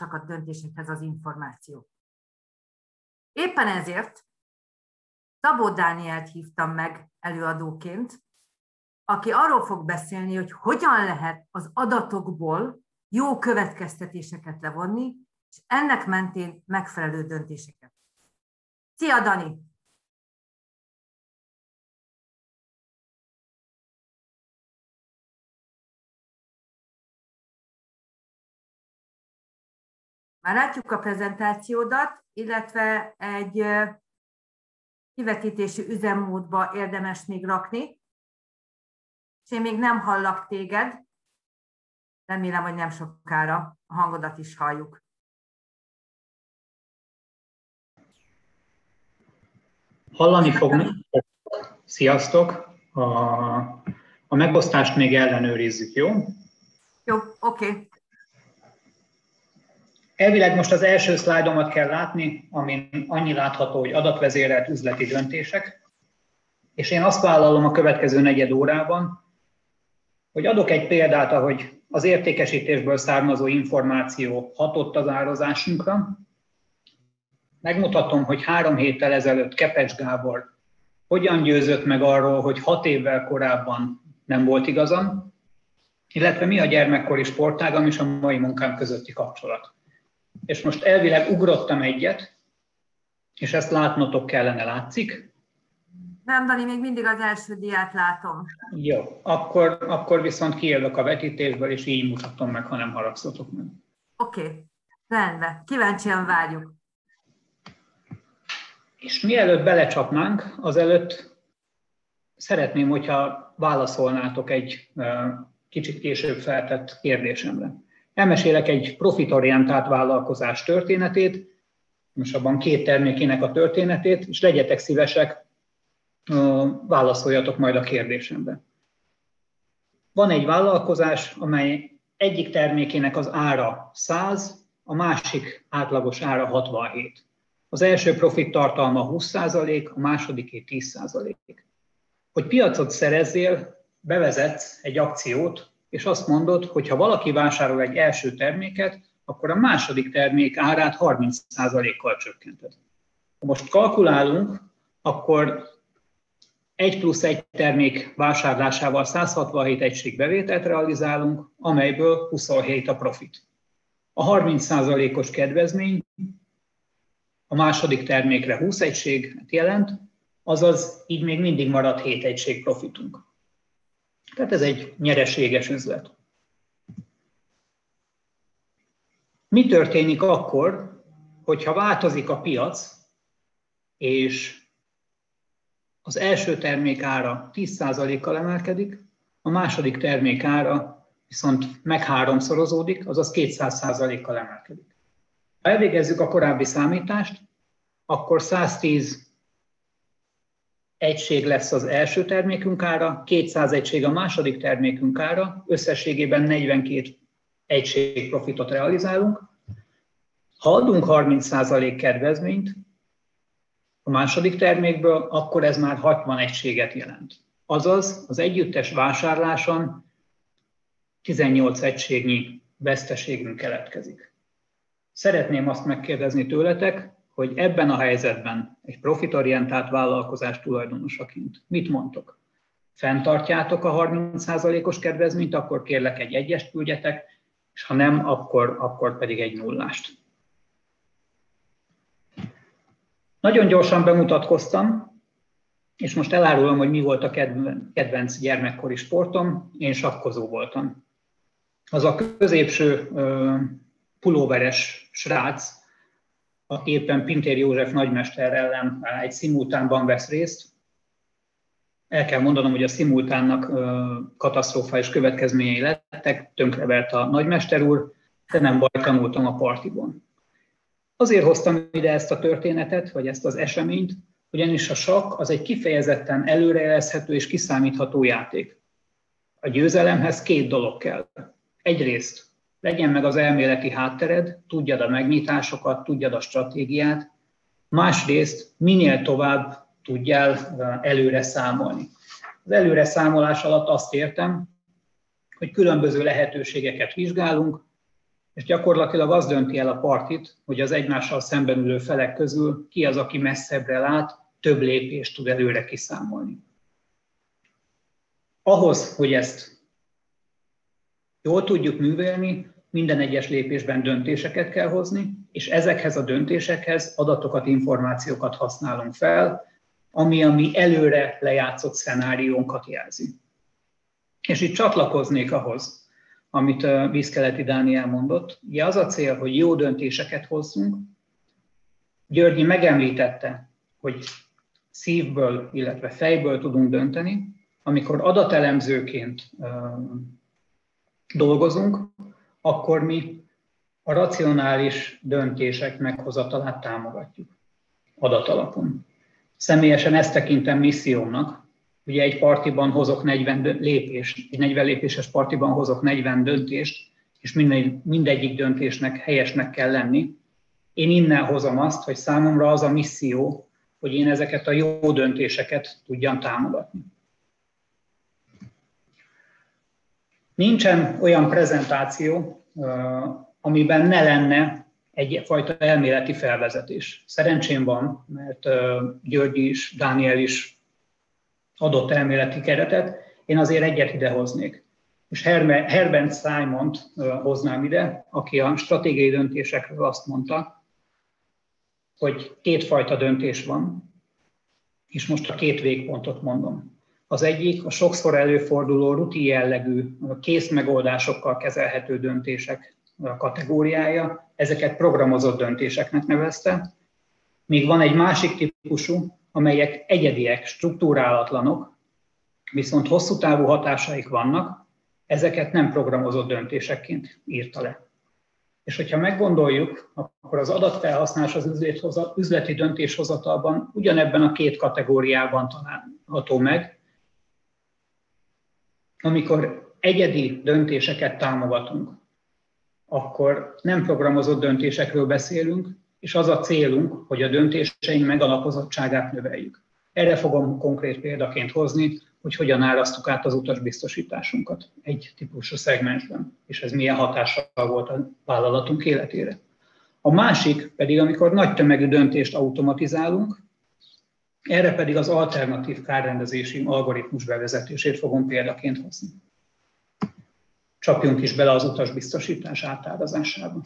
a döntésekhez az információk. Éppen ezért Szabó Dánielt hívtam meg előadóként, aki arról fog beszélni, hogy hogyan lehet az adatokból jó következtetéseket levonni, és ennek mentén megfelelő döntéseket. Szia, Dani! Már látjuk a prezentációdat, illetve egy kivetítési üzemmódba érdemes még rakni, és én még nem hallak téged, remélem, hogy nem sokára a hangodat is halljuk. Hallani fogni. Sziasztok! A, a megosztást még ellenőrizzük, jó? Jó, oké. Okay. Elvileg most az első szlájdomat kell látni, amin annyi látható, hogy adatvezérelt üzleti döntések, és én azt vállalom a következő negyed órában, hogy adok egy példát, ahogy az értékesítésből származó információ hatott az árazásunkra. Megmutatom, hogy három héttel ezelőtt Kepecs Gábor hogyan győzött meg arról, hogy hat évvel korábban nem volt igazam, illetve mi a gyermekkori sportágam és a mai munkám közötti kapcsolat és most elvileg ugrottam egyet, és ezt látnotok kellene, látszik? Nem, Dani, még mindig az első diát látom. Jó, akkor, akkor viszont kijövök a vetítésből, és így mutatom meg, ha nem haragszotok meg. Oké, okay. rendben. Kíváncsian várjuk. És mielőtt belecsapnánk, azelőtt szeretném, hogyha válaszolnátok egy kicsit később feltett kérdésemre. Elmesélek egy profitorientált vállalkozás történetét, most abban két termékének a történetét, és legyetek szívesek, válaszoljatok majd a kérdésembe. Van egy vállalkozás, amely egyik termékének az ára 100, a másik átlagos ára 67. Az első profit tartalma 20%, a másodiké 10%. Hogy piacot szerezzél, bevezetsz egy akciót, és azt mondod, hogy ha valaki vásárol egy első terméket, akkor a második termék árát 30%-kal csökkented. Ha most kalkulálunk, akkor egy plusz egy termék vásárlásával 167 egység bevételt realizálunk, amelyből 27 a profit. A 30%-os kedvezmény a második termékre 20 egységet jelent, azaz így még mindig marad 7 egység profitunk. Tehát ez egy nyereséges üzlet. Mi történik akkor, hogyha változik a piac, és az első termék ára 10%-kal emelkedik, a második termék ára viszont meg háromszorozódik, azaz 200%-kal emelkedik. Ha elvégezzük a korábbi számítást, akkor 110 egység lesz az első termékünk ára, 200 egység a második termékünk ára, összességében 42 egység profitot realizálunk. Ha adunk 30% kedvezményt a második termékből, akkor ez már 60 egységet jelent. Azaz az együttes vásárláson 18 egységnyi veszteségünk keletkezik. Szeretném azt megkérdezni tőletek, hogy ebben a helyzetben egy profitorientált vállalkozás tulajdonosaként mit mondtok? Fentartjátok a 30%-os kedvezményt, akkor kérlek egy egyest küldjetek, és ha nem, akkor, akkor pedig egy nullást. Nagyon gyorsan bemutatkoztam, és most elárulom, hogy mi volt a kedvenc gyermekkori sportom. Én sakkozó voltam. Az a középső pulóveres srác, aki éppen Pintér József nagymester ellen egy szimultánban vesz részt. El kell mondanom, hogy a szimultánnak katasztrofális következményei lettek, tönkrevert a nagymester úr, de nem baj, tanultam a partibon. Azért hoztam ide ezt a történetet, vagy ezt az eseményt, ugyanis a sakk az egy kifejezetten előrejelezhető és kiszámítható játék. A győzelemhez két dolog kell. Egyrészt legyen meg az elméleti háttered, tudjad a megnyitásokat, tudjad a stratégiát, másrészt minél tovább tudjál előre számolni. Az előre számolás alatt azt értem, hogy különböző lehetőségeket vizsgálunk, és gyakorlatilag az dönti el a partit, hogy az egymással szemben ülő felek közül ki az, aki messzebbre lát, több lépést tud előre kiszámolni. Ahhoz, hogy ezt jól tudjuk művelni, minden egyes lépésben döntéseket kell hozni, és ezekhez a döntésekhez adatokat, információkat használunk fel, ami a mi előre lejátszott szenáriónkat jelzi. És itt csatlakoznék ahhoz, amit vízkeleti Dániel mondott. Ugye az a cél, hogy jó döntéseket hozzunk. Györgyi megemlítette, hogy szívből, illetve fejből tudunk dönteni, amikor adatelemzőként dolgozunk, akkor mi a racionális döntések meghozatalát támogatjuk adatalapon. Személyesen ezt tekintem missziómnak. Ugye egy partiban hozok 40 lépést, egy 40 lépéses partiban hozok 40 döntést, és mindegy, mindegyik döntésnek helyesnek kell lenni. Én innen hozom azt, hogy számomra az a misszió, hogy én ezeket a jó döntéseket tudjam támogatni. Nincsen olyan prezentáció, amiben ne lenne egyfajta elméleti felvezetés. Szerencsém van, mert György is, Dániel is adott elméleti keretet, én azért egyet idehoznék. És Herbert simon hoznám ide, aki a stratégiai döntésekről azt mondta, hogy kétfajta döntés van, és most a két végpontot mondom. Az egyik a sokszor előforduló rutin jellegű, kész megoldásokkal kezelhető döntések kategóriája, ezeket programozott döntéseknek nevezte. Még van egy másik típusú, amelyek egyediek, struktúrálatlanok, viszont hosszú távú hatásaik vannak, ezeket nem programozott döntésekként írta le. És hogyha meggondoljuk, akkor az adatfelhasználás az üzleti döntéshozatalban ugyanebben a két kategóriában található meg, amikor egyedi döntéseket támogatunk, akkor nem programozott döntésekről beszélünk, és az a célunk, hogy a döntéseink megalapozottságát növeljük. Erre fogom konkrét példaként hozni, hogy hogyan árasztuk át az utasbiztosításunkat egy típusú szegmensben, és ez milyen hatással volt a vállalatunk életére. A másik pedig, amikor nagy tömegű döntést automatizálunk, erre pedig az alternatív kárrendezési algoritmus bevezetését fogom példaként hozni. Csapjunk is bele az utasbiztosítás átárazásába.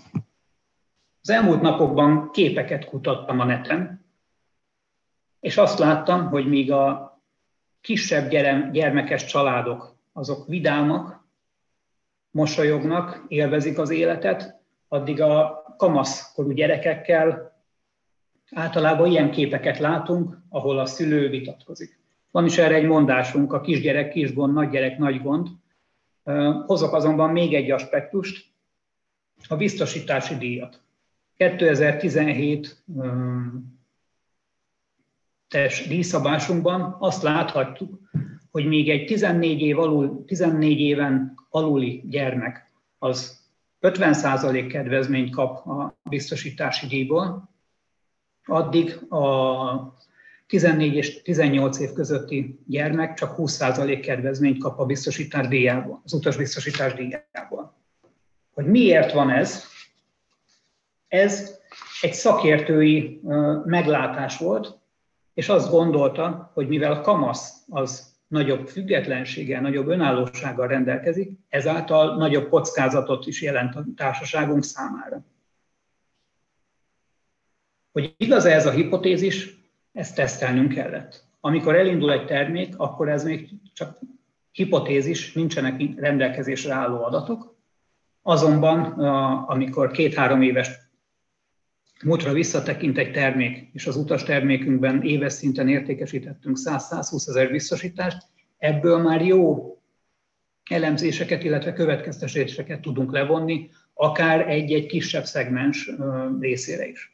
Az elmúlt napokban képeket kutattam a neten, és azt láttam, hogy míg a kisebb gyermekes családok azok vidámak, mosolyognak, élvezik az életet, addig a kamaszkorú gyerekekkel általában ilyen képeket látunk, ahol a szülő vitatkozik. Van is erre egy mondásunk, a kisgyerek kis gond, nagygyerek nagy gond. Hozok azonban még egy aspektust, a biztosítási díjat. 2017 tes díjszabásunkban azt láthatjuk, hogy még egy 14, év alul, 14 éven aluli gyermek az 50% kedvezményt kap a biztosítási díjból, addig a 14 és 18 év közötti gyermek csak 20% kedvezményt kap a biztosítás díjából, az utasbiztosítás díjából. Hogy miért van ez? Ez egy szakértői meglátás volt, és azt gondolta, hogy mivel a kamasz az nagyobb függetlenséggel, nagyobb önállósággal rendelkezik, ezáltal nagyobb kockázatot is jelent a társaságunk számára. Hogy igaz -e ez a hipotézis, ezt tesztelnünk kellett. Amikor elindul egy termék, akkor ez még csak hipotézis, nincsenek rendelkezésre álló adatok. Azonban, amikor két-három éves múltra visszatekint egy termék, és az utas termékünkben éves szinten értékesítettünk 100-120 ezer biztosítást, ebből már jó elemzéseket, illetve következtetéseket tudunk levonni, akár egy-egy kisebb szegmens részére is.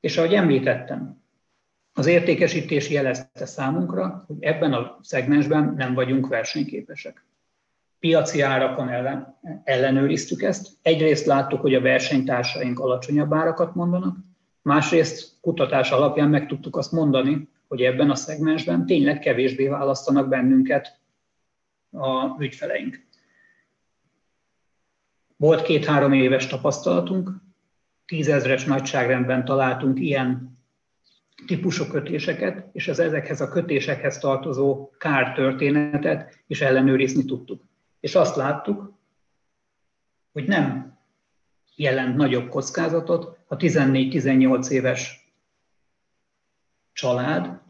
És ahogy említettem, az értékesítés jelezte számunkra, hogy ebben a szegmensben nem vagyunk versenyképesek. Piaci árakon ellen, ellenőriztük ezt. Egyrészt láttuk, hogy a versenytársaink alacsonyabb árakat mondanak, másrészt kutatás alapján meg tudtuk azt mondani, hogy ebben a szegmensben tényleg kevésbé választanak bennünket a ügyfeleink. Volt két-három éves tapasztalatunk, tízezres nagyságrendben találtunk ilyen típusú kötéseket, és az ezekhez a kötésekhez tartozó kártörténetet is ellenőrizni tudtuk. És azt láttuk, hogy nem jelent nagyobb kockázatot a 14-18 éves család,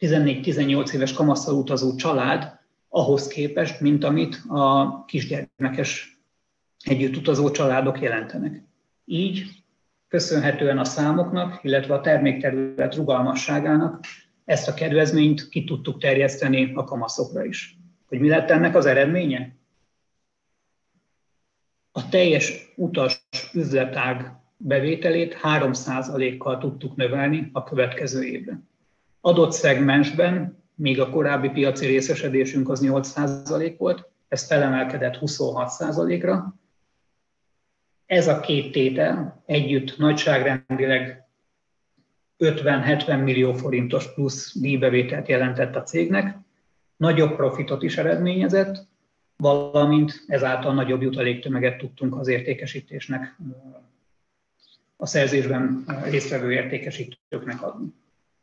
14-18 éves kamasszal utazó család ahhoz képest, mint amit a kisgyermekes együtt utazó családok jelentenek. Így köszönhetően a számoknak, illetve a termékterület rugalmasságának ezt a kedvezményt ki tudtuk terjeszteni a kamaszokra is. Hogy mi lett ennek az eredménye? A teljes utas üzletág bevételét 3%-kal tudtuk növelni a következő évben. Adott szegmensben, még a korábbi piaci részesedésünk az 8% volt, ez felemelkedett 26%-ra, ez a két tétel együtt nagyságrendileg 50-70 millió forintos plusz díjbevételt jelentett a cégnek, nagyobb profitot is eredményezett, valamint ezáltal nagyobb jutaléktömeget tudtunk az értékesítésnek, a szerzésben résztvevő értékesítőknek adni.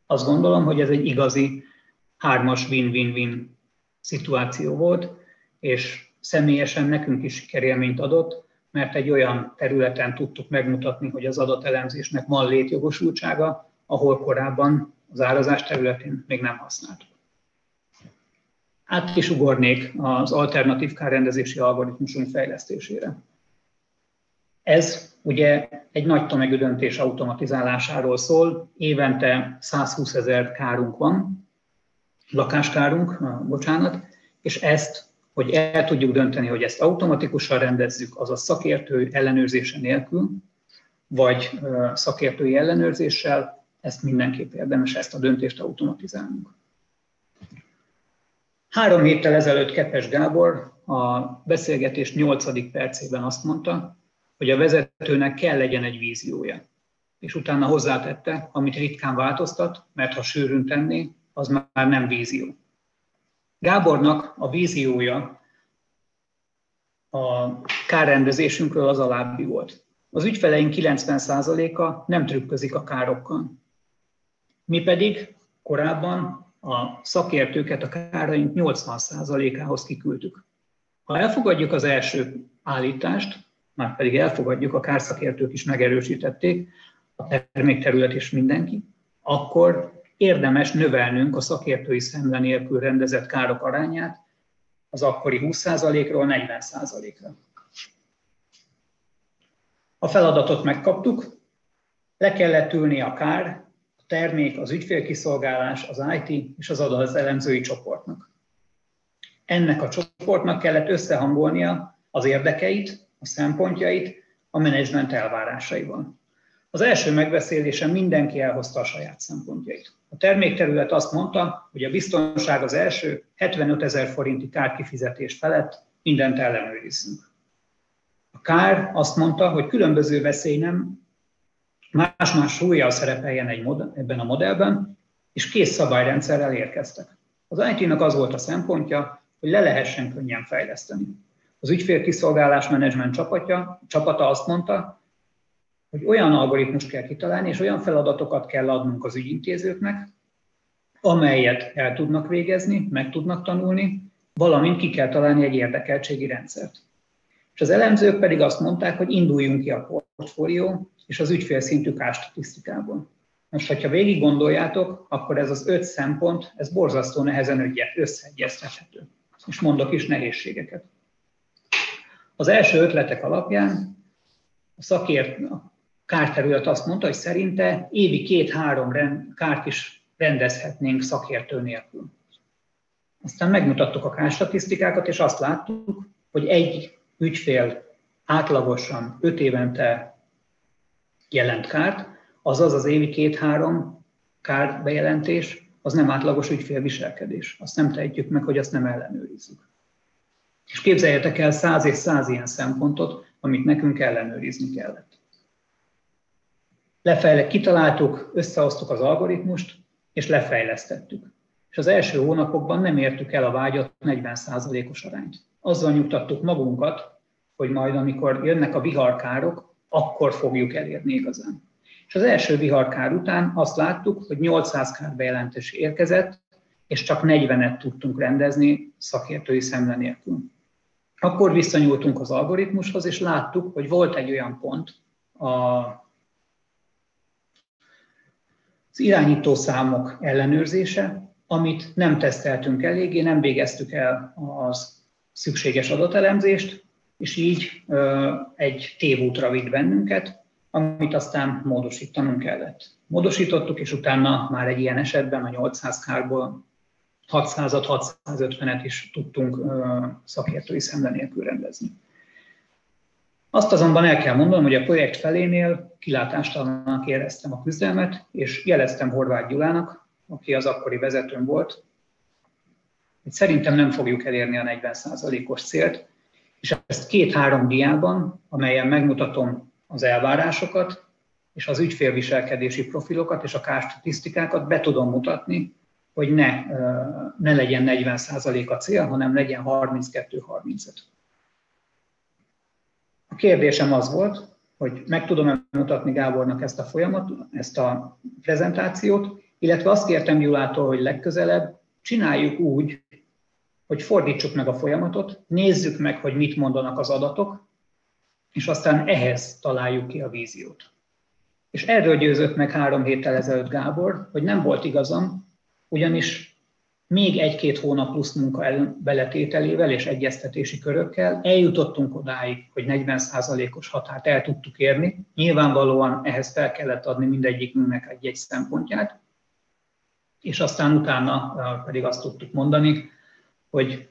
Azt gondolom, hogy ez egy igazi hármas win-win-win szituáció volt, és személyesen nekünk is sikerélményt adott, mert egy olyan területen tudtuk megmutatni, hogy az adatelemzésnek van létjogosultsága, ahol korábban az árazás területén még nem használtuk. Át is ugornék az alternatív kárrendezési algoritmusunk fejlesztésére. Ez ugye egy nagy tömegű döntés automatizálásáról szól, évente 120 ezer kárunk van, lakáskárunk, bocsánat, és ezt hogy el tudjuk dönteni, hogy ezt automatikusan rendezzük, azaz szakértő ellenőrzése nélkül, vagy szakértői ellenőrzéssel, ezt mindenképp érdemes ezt a döntést automatizálnunk. Három héttel ezelőtt Kepes Gábor a beszélgetés nyolcadik percében azt mondta, hogy a vezetőnek kell legyen egy víziója. És utána hozzátette, amit ritkán változtat, mert ha sűrűn tenné, az már nem vízió. Gábornak a víziója a kárrendezésünkről az alábbi volt. Az ügyfeleink 90%-a nem trükközik a károkkal. Mi pedig korábban a szakértőket a káraink 80%-ához kiküldtük. Ha elfogadjuk az első állítást, már pedig elfogadjuk, a kárszakértők is megerősítették, a termékterület és mindenki, akkor érdemes növelnünk a szakértői szemle nélkül rendezett károk arányát az akkori 20%-ról 40%-ra. A feladatot megkaptuk, le kellett ülni a kár, a termék, az ügyfélkiszolgálás, az IT és az adat elemzői csoportnak. Ennek a csoportnak kellett összehangolnia az érdekeit, a szempontjait a menedzsment elvárásaival. Az első megbeszélésen mindenki elhozta a saját szempontjait. A termékterület azt mondta, hogy a biztonság az első 75 ezer forinti kárkifizetés felett mindent ellenőrizzünk. A kár azt mondta, hogy különböző veszély nem más-más súlyjal szerepeljen egy modell, ebben a modellben, és kész szabályrendszerrel érkeztek. Az IT-nak az volt a szempontja, hogy le lehessen könnyen fejleszteni. Az ügyfélkiszolgálás menedzsment csapatja, csapata azt mondta, hogy olyan algoritmust kell kitalálni, és olyan feladatokat kell adnunk az ügyintézőknek, amelyet el tudnak végezni, meg tudnak tanulni, valamint ki kell találni egy érdekeltségi rendszert. És az elemzők pedig azt mondták, hogy induljunk ki a portfólió és az ügyfélszintű statisztikából. Most, hogyha végig gondoljátok, akkor ez az öt szempont, ez borzasztó nehezen összeegyeztethető. És mondok is nehézségeket. Az első ötletek alapján a szakért, kárterület azt mondta, hogy szerinte évi két-három kárt is rendezhetnénk szakértő nélkül. Aztán megmutattuk a kárstatisztikákat, és azt láttuk, hogy egy ügyfél átlagosan öt évente jelent kárt, azaz az évi két-három kárbejelentés, az nem átlagos ügyfélviselkedés. Azt nem tehetjük meg, hogy azt nem ellenőrizzük. És képzeljetek el száz és száz ilyen szempontot, amit nekünk ellenőrizni kellett lefejle, kitaláltuk, összehoztuk az algoritmust, és lefejlesztettük. És az első hónapokban nem értük el a vágyat 40%-os arányt. Azzal nyugtattuk magunkat, hogy majd amikor jönnek a viharkárok, akkor fogjuk elérni igazán. És az első viharkár után azt láttuk, hogy 800 kárbejelentés érkezett, és csak 40-et tudtunk rendezni szakértői szemle nélkül. Akkor visszanyúltunk az algoritmushoz, és láttuk, hogy volt egy olyan pont a, az irányító számok ellenőrzése, amit nem teszteltünk eléggé, nem végeztük el az szükséges adatelemzést, és így egy tévútra vitt bennünket, amit aztán módosítanunk kellett. Módosítottuk, és utána már egy ilyen esetben a 800 kárból 600-at, 650-et is tudtunk szakértői szemle nélkül rendezni. Azt azonban el kell mondanom, hogy a projekt felénél kilátástalannak éreztem a küzdelmet, és jeleztem Horváth Gyulának, aki az akkori vezetőm volt, hogy szerintem nem fogjuk elérni a 40%-os célt, és ezt két-három diában, amelyen megmutatom az elvárásokat, és az ügyfélviselkedési profilokat és a kárstatisztikákat be tudom mutatni, hogy ne, ne legyen 40% a cél, hanem legyen 32-35. Kérdésem az volt, hogy meg tudom-e mutatni Gábornak ezt a folyamat, ezt a prezentációt, illetve azt kértem Gyulától, hogy legközelebb csináljuk úgy, hogy fordítsuk meg a folyamatot, nézzük meg, hogy mit mondanak az adatok, és aztán ehhez találjuk ki a víziót. És erről győzött meg három héttel ezelőtt Gábor, hogy nem volt igazam, ugyanis még egy-két hónap plusz munka beletételével és egyeztetési körökkel eljutottunk odáig, hogy 40%-os határt el tudtuk érni. Nyilvánvalóan ehhez fel kellett adni mindegyikünknek egy-egy szempontját, és aztán utána pedig azt tudtuk mondani, hogy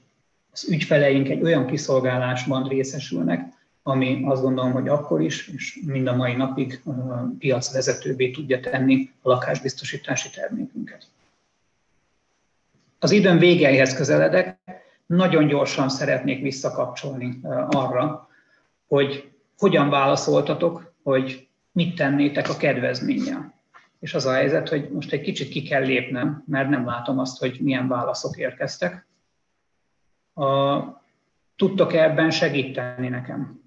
az ügyfeleink egy olyan kiszolgálásban részesülnek, ami azt gondolom, hogy akkor is, és mind a mai napig piacvezetővé tudja tenni a lakásbiztosítási termékünket. Az időm végeihez közeledek, nagyon gyorsan szeretnék visszakapcsolni arra, hogy hogyan válaszoltatok, hogy mit tennétek a kedvezménnyel. És az a helyzet, hogy most egy kicsit ki kell lépnem, mert nem látom azt, hogy milyen válaszok érkeztek. Tudtok -e ebben segíteni nekem?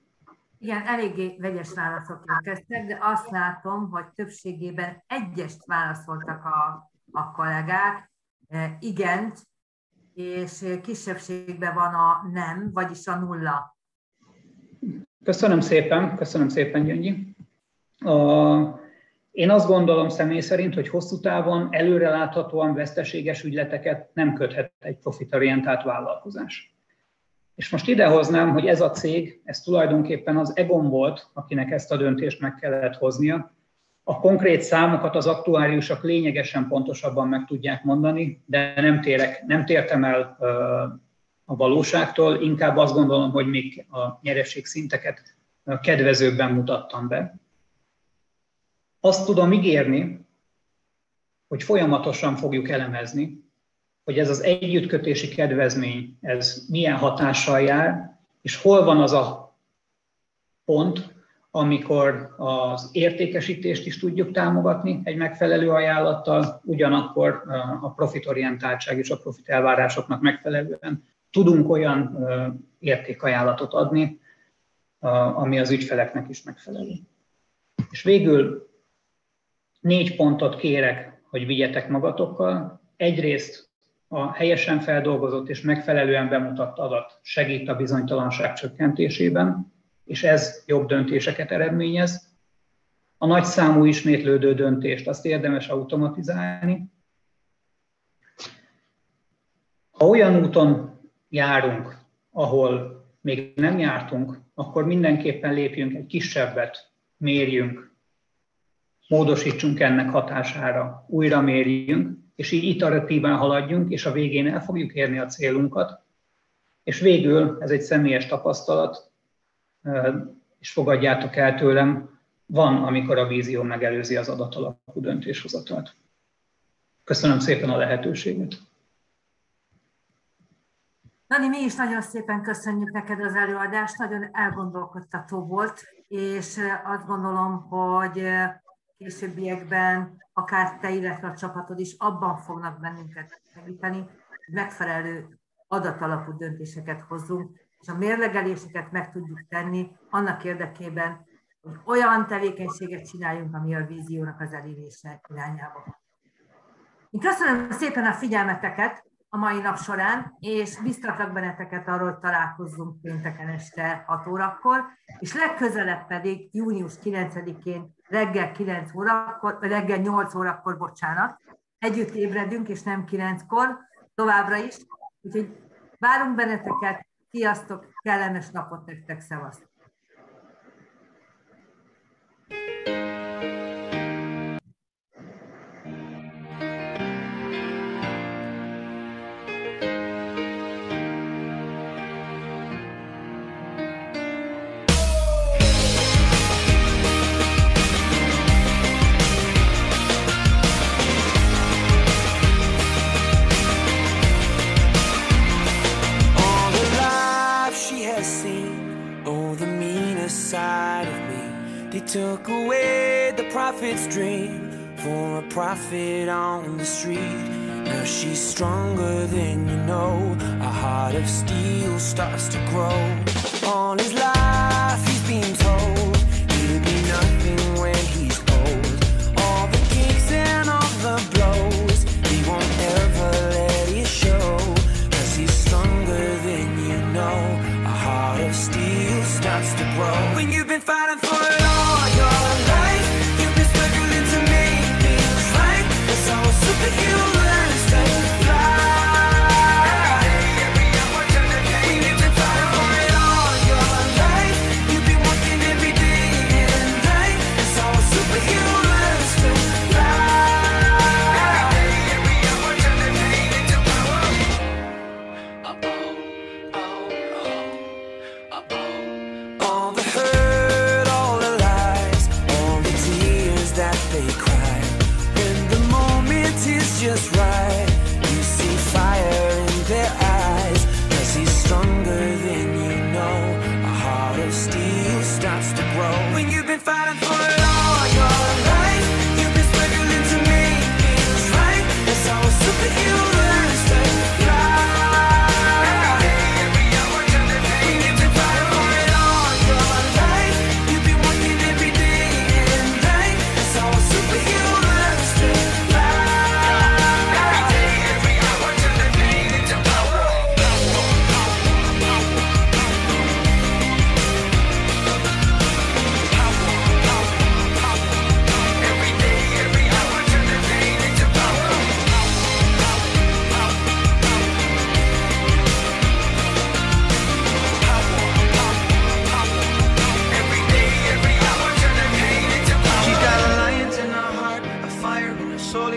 Igen, eléggé vegyes válaszok érkeztek, de azt látom, hogy többségében egyest válaszoltak a, a kollégák, igent, és kisebbségben van a nem, vagyis a nulla. Köszönöm szépen, köszönöm szépen, Gyöngyi. A, én azt gondolom személy szerint, hogy hosszú távon előreláthatóan veszteséges ügyleteket nem köthet egy profitorientált vállalkozás. És most idehoznám, hogy ez a cég, ez tulajdonképpen az Egon volt, akinek ezt a döntést meg kellett hoznia, a konkrét számokat az aktuáriusok lényegesen pontosabban meg tudják mondani, de nem, térek, nem tértem el a valóságtól, inkább azt gondolom, hogy még a nyereség szinteket kedvezőbben mutattam be. Azt tudom ígérni, hogy folyamatosan fogjuk elemezni, hogy ez az együttkötési kedvezmény, ez milyen hatással jár, és hol van az a pont, amikor az értékesítést is tudjuk támogatni egy megfelelő ajánlattal, ugyanakkor a profitorientáltság és a profit elvárásoknak megfelelően tudunk olyan értékajánlatot adni, ami az ügyfeleknek is megfelelő. És végül négy pontot kérek, hogy vigyetek magatokkal. Egyrészt a helyesen feldolgozott és megfelelően bemutatt adat segít a bizonytalanság csökkentésében és ez jobb döntéseket eredményez. A nagy számú ismétlődő döntést azt érdemes automatizálni. Ha olyan úton járunk, ahol még nem jártunk, akkor mindenképpen lépjünk egy kisebbet, mérjünk, módosítsunk ennek hatására, újra mérjünk, és így iteratíven haladjunk, és a végén el fogjuk érni a célunkat. És végül, ez egy személyes tapasztalat, és fogadjátok el tőlem, van, amikor a vízió megelőzi az adatalapú döntéshozatalt. Köszönöm szépen a lehetőséget. Dani, mi is nagyon szépen köszönjük neked az előadást, nagyon elgondolkodtató volt, és azt gondolom, hogy későbbiekben akár te, illetve a csapatod is abban fognak bennünket segíteni, hogy megfelelő adatalapú döntéseket hozzunk, és a mérlegeléseket meg tudjuk tenni annak érdekében, hogy olyan tevékenységet csináljunk, ami a víziónak az elérése irányába. Én köszönöm szépen a figyelmeteket a mai nap során, és biztatlak benneteket arról, hogy találkozzunk pénteken este 6 órakor, és legközelebb pedig június 9-én reggel 9 órakor, reggel 8 órakor, bocsánat, együtt ébredünk, és nem 9-kor, továbbra is. Úgyhogy várunk benneteket, sziasztok, kellemes napot nektek, szevasztok! Took away the prophet's dream for a prophet on the street. Now she's stronger than you know. A heart of steel starts to grow. All his life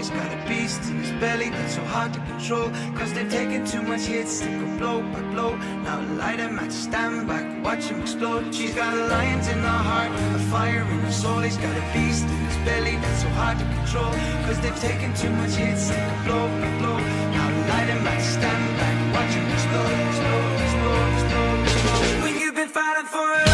always got a beast in his belly that's so hard to control. Cause they've taken too much hits, they go blow by blow. Now light him at stand back, watch him explode. She's got a lions in her heart, a fire in her soul. He's got a beast in his belly that's so hard to control. Cause they've taken too much hits, they go blow by blow. Now light him at stand back, watch him explode, explode, explode, explode, explode. When you've been fighting for it